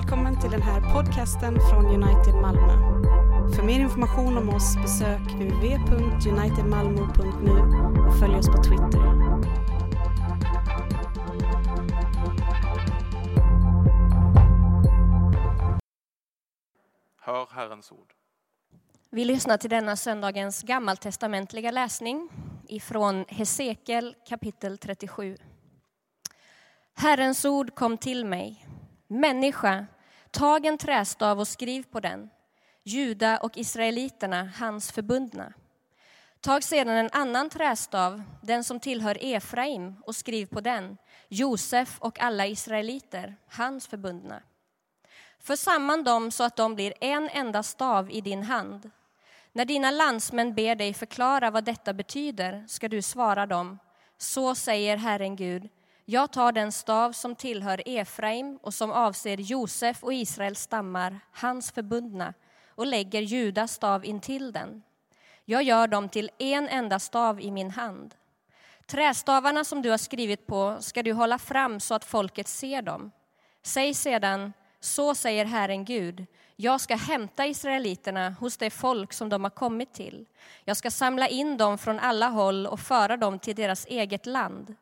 välkommen till den här podcasten från United Malmö. För mer information om oss besök www.unitedmalmo.nu och följ oss på Twitter. Hör Herrens ord. Vi lyssnar till denna söndagens gammaltestamentliga läsning ifrån Hesekiel kapitel 37. Herrens ord kom till mig. Människa, tag en trästav och skriv på den. Juda och israeliterna, hans förbundna. Tag sedan en annan trästav, den som tillhör Efraim, och skriv på den. Josef och alla israeliter, hans förbundna. För samman dem så att de blir en enda stav i din hand. När dina landsmän ber dig förklara vad detta betyder ska du svara dem. Så säger Herren Gud. Jag tar den stav som tillhör Efraim och som avser Josef och Israels stammar, hans förbundna, och lägger Judas stav intill den. Jag gör dem till en enda stav i min hand. Trästavarna som du har skrivit på ska du hålla fram så att folket ser dem. Säg sedan, så säger Herren Gud, jag ska hämta israeliterna hos det folk som de har kommit till. Jag ska samla in dem från alla håll och föra dem till deras eget land.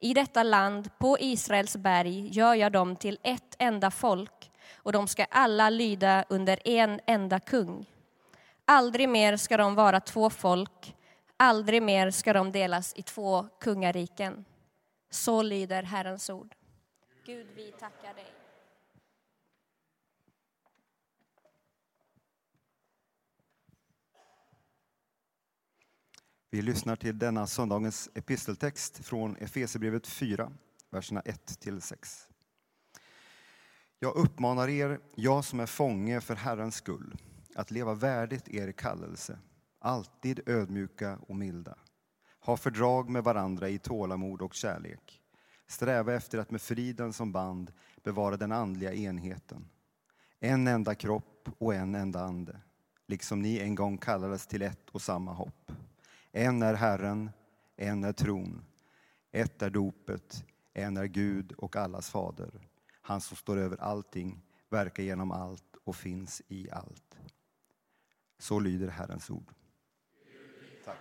I detta land, på Israels berg, gör jag dem till ett enda folk och de ska alla lyda under en enda kung. Aldrig mer ska de vara två folk, aldrig mer ska de delas i två kungariken. Så lyder Herrens ord. Gud, vi tackar dig. Vi lyssnar till denna söndagens episteltext från Efesierbrevet 4, verserna 1-6. Jag uppmanar er, jag som är fånge för Herrens skull, att leva värdigt er kallelse, alltid ödmjuka och milda. Ha fördrag med varandra i tålamod och kärlek. Sträva efter att med friden som band bevara den andliga enheten. En enda kropp och en enda ande, liksom ni en gång kallades till ett och samma hopp. En är Herren, en är tron, ett är dopet, en är Gud och allas fader. Han som står över allting, verkar genom allt och finns i allt. Så lyder Herrens ord. Tack.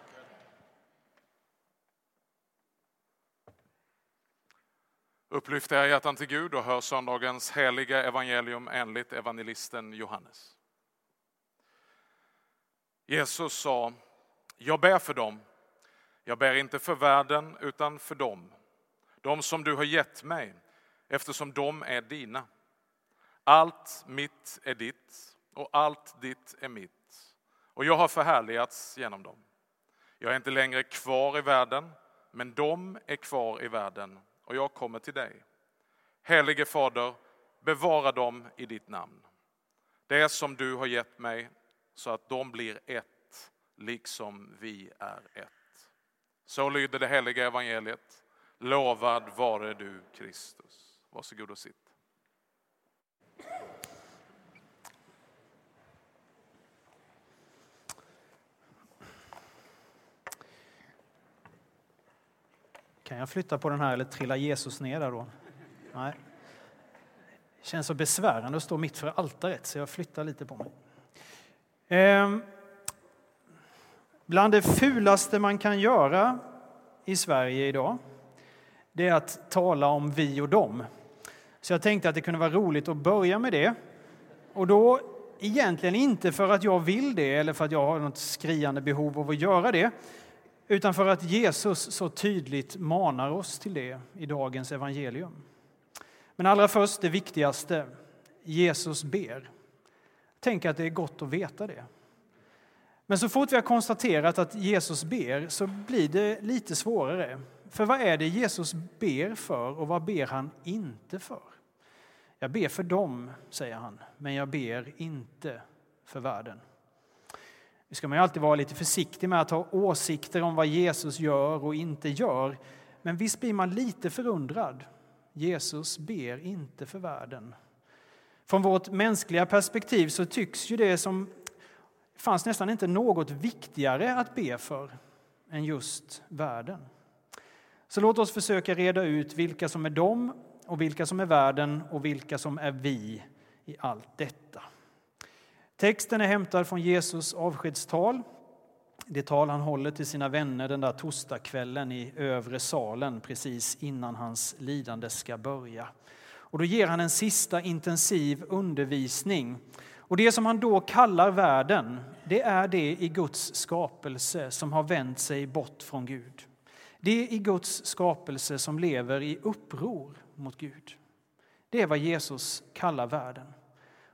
Upplyft era hjärtan till Gud och hör söndagens heliga evangelium enligt evangelisten Johannes. Jesus sa, jag ber för dem. Jag ber inte för världen utan för dem. De som du har gett mig eftersom de är dina. Allt mitt är ditt och allt ditt är mitt. Och jag har förhärligats genom dem. Jag är inte längre kvar i världen, men de är kvar i världen och jag kommer till dig. Helige Fader, bevara dem i ditt namn. Det som du har gett mig så att de blir ett, liksom vi är ett. Så lyder det heliga evangeliet. Lovad vare du Kristus. Varsågod och sitt. Kan jag flytta på den här eller trillar Jesus ner där då? Nej. Det känns så besvärande att stå mitt för altaret så jag flyttar lite på mig. Ehm. Bland det fulaste man kan göra i Sverige idag det är att tala om vi och dem. Så jag tänkte att det kunde vara roligt att börja med det. Och då egentligen inte för att jag vill det eller för att jag har något skriande behov av att göra det, utan för att Jesus så tydligt manar oss till det i dagens evangelium. Men allra först det viktigaste. Jesus ber. Tänk att det är gott att veta det. Men så fort vi har konstaterat att Jesus ber så blir det lite svårare. För vad är det Jesus ber för och vad ber han inte för? Jag ber för dem, säger han, men jag ber inte för världen. Nu ska man ju alltid vara lite försiktig med att ha åsikter om vad Jesus gör och inte gör. Men visst blir man lite förundrad. Jesus ber inte för världen. Från vårt mänskliga perspektiv så tycks ju det som fanns nästan inte något viktigare att be för än just världen. Så låt oss försöka reda ut vilka som är dem och vilka som är världen och vilka som är vi i allt detta. Texten är hämtad från Jesus avskedstal. Det tal han håller till sina vänner den där torsdagskvällen i övre salen precis innan hans lidande ska börja. Och då ger han en sista intensiv undervisning. Och det som han då kallar världen, det är det i Guds skapelse som har vänt sig bort från Gud. Det i Guds skapelse som lever i uppror mot Gud. Det är vad Jesus kallar världen.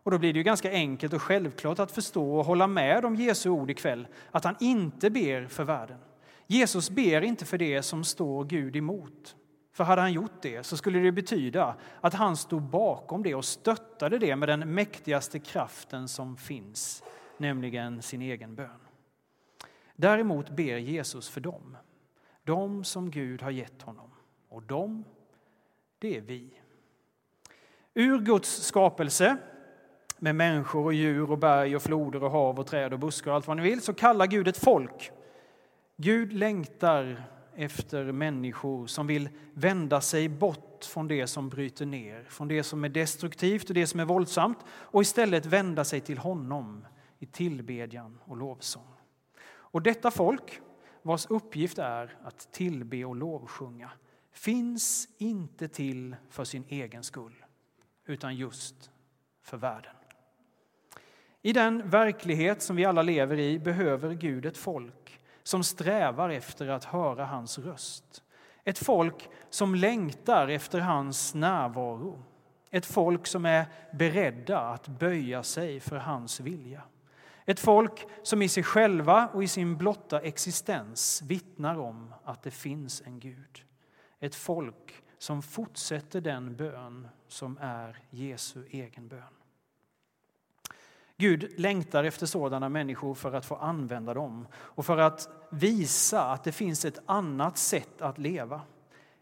Och då blir det ju ganska enkelt och självklart att förstå och hålla med om Jesu ord ikväll, att han inte ber för världen. Jesus ber inte för det som står Gud emot. För hade han gjort det så skulle det betyda att han stod bakom det och stöttade det med den mäktigaste kraften som finns, nämligen sin egen bön. Däremot ber Jesus för dem, de som Gud har gett honom. Och de, det är vi. Ur Guds skapelse med människor och djur och berg och floder och hav och träd och buskar och allt vad ni vill, så kallar Gud ett folk. Gud längtar efter människor som vill vända sig bort från det som bryter ner, från det som är destruktivt och det som är våldsamt och istället vända sig till honom i tillbedjan och lovsång. Och detta folk, vars uppgift är att tillbe och lovsjunga, finns inte till för sin egen skull, utan just för världen. I den verklighet som vi alla lever i behöver Gud ett folk som strävar efter att höra hans röst. Ett folk som längtar efter hans närvaro. Ett folk som är beredda att böja sig för hans vilja. Ett folk som i sig själva och i sin blotta existens vittnar om att det finns en Gud. Ett folk som fortsätter den bön som är Jesu egen bön. Gud längtar efter sådana människor för att få använda dem och för att visa att det finns ett annat sätt att leva.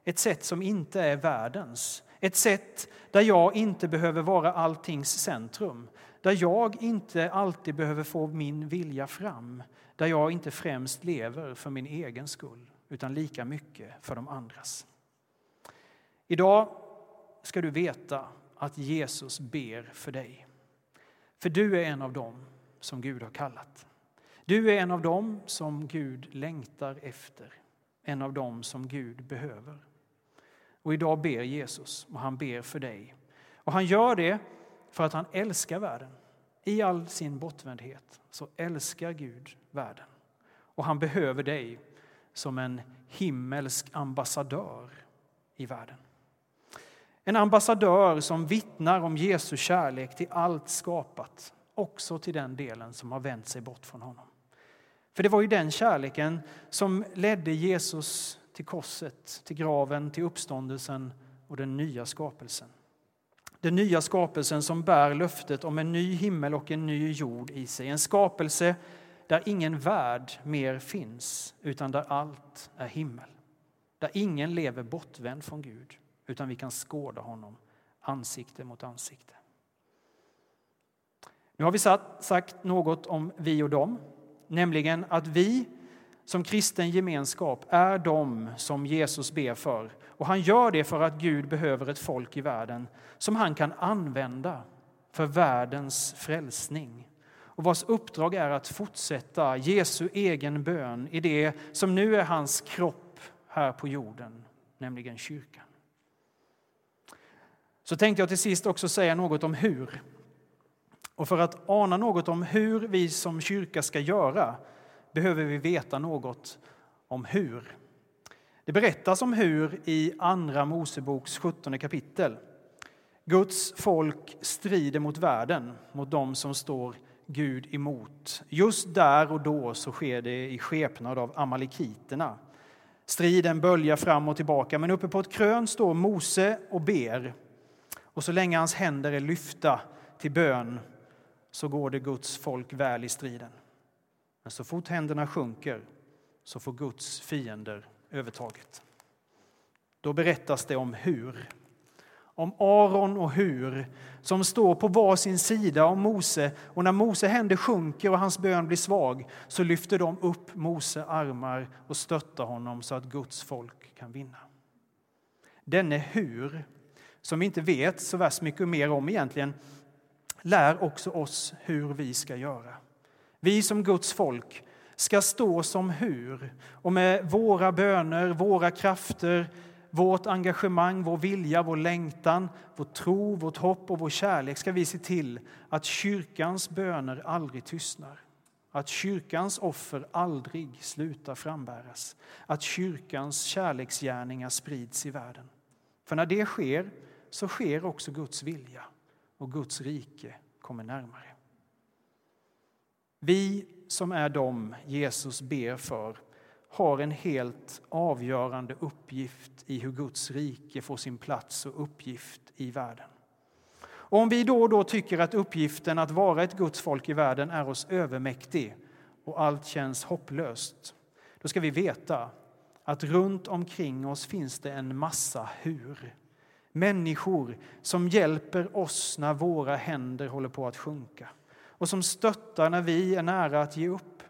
Ett sätt som inte är världens. Ett sätt där jag inte behöver vara alltings centrum. Där jag inte alltid behöver få min vilja fram. Där jag inte främst lever för min egen skull utan lika mycket för de andras. Idag ska du veta att Jesus ber för dig. För du är en av dem som Gud har kallat. Du är en av dem som Gud längtar efter, en av dem som Gud behöver. Och idag ber Jesus och han ber för dig. Och han gör det för att han älskar världen. I all sin bortvändhet så älskar Gud världen. Och han behöver dig som en himmelsk ambassadör i världen. En ambassadör som vittnar om Jesu kärlek till allt skapat, också till den delen som har vänt sig bort från honom. För det var ju den kärleken som ledde Jesus till korset, till graven, till uppståndelsen och den nya skapelsen. Den nya skapelsen som bär löftet om en ny himmel och en ny jord i sig. En skapelse där ingen värld mer finns, utan där allt är himmel. Där ingen lever bortvänd från Gud utan vi kan skåda honom ansikte mot ansikte. Nu har vi sagt något om vi och dem, nämligen att vi som kristen gemenskap är de som Jesus ber för. Och han gör det för att Gud behöver ett folk i världen som han kan använda för världens frälsning och vars uppdrag är att fortsätta Jesu egen bön i det som nu är hans kropp här på jorden, nämligen kyrkan. Så tänkte jag till sist också säga något om hur. Och för att ana något om hur vi som kyrka ska göra behöver vi veta något om hur. Det berättas om hur i Andra Moseboks 17 kapitel. Guds folk strider mot världen, mot dem som står Gud emot. Just där och då så sker det i skepnad av amalekiterna. Striden böljar fram och tillbaka, men uppe på ett krön står Mose och ber och så länge hans händer är lyfta till bön så går det Guds folk väl i striden. Men så fort händerna sjunker så får Guds fiender övertaget. Då berättas det om hur. Om Aron och Hur som står på var sin sida om Mose. Och när Mose händer sjunker och hans bön blir svag så lyfter de upp Mose armar och stöttar honom så att Guds folk kan vinna. Denne Hur som vi inte vet så värst mycket mer om egentligen. lär också oss hur vi ska göra. Vi som Guds folk ska stå som hur och med våra böner, våra krafter, vårt engagemang, vår vilja, vår längtan, vår tro, vårt hopp och vår kärlek ska vi se till att kyrkans böner aldrig tystnar. Att kyrkans offer aldrig slutar frambäras. Att kyrkans kärleksgärningar sprids i världen. För när det sker så sker också Guds vilja och Guds rike kommer närmare. Vi som är de Jesus ber för har en helt avgörande uppgift i hur Guds rike får sin plats och uppgift i världen. Och om vi då och då tycker att uppgiften att vara ett Guds folk i världen är oss övermäktig och allt känns hopplöst, då ska vi veta att runt omkring oss finns det en massa hur. Människor som hjälper oss när våra händer håller på att sjunka och som stöttar när vi är nära att ge upp.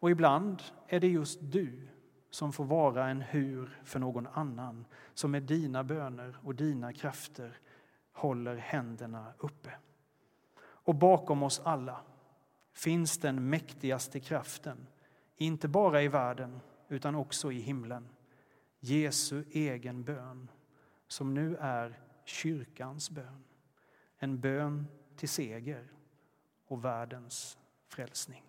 Och ibland är det just du som får vara en hur för någon annan som med dina böner och dina krafter håller händerna uppe. Och bakom oss alla finns den mäktigaste kraften, inte bara i världen utan också i himlen. Jesu egen bön, som nu är kyrkans bön. En bön till seger och världens frälsning.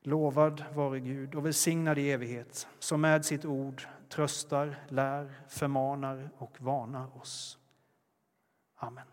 Lovad vare Gud och välsignad i evighet som med sitt ord tröstar, lär, förmanar och varnar oss. Amen.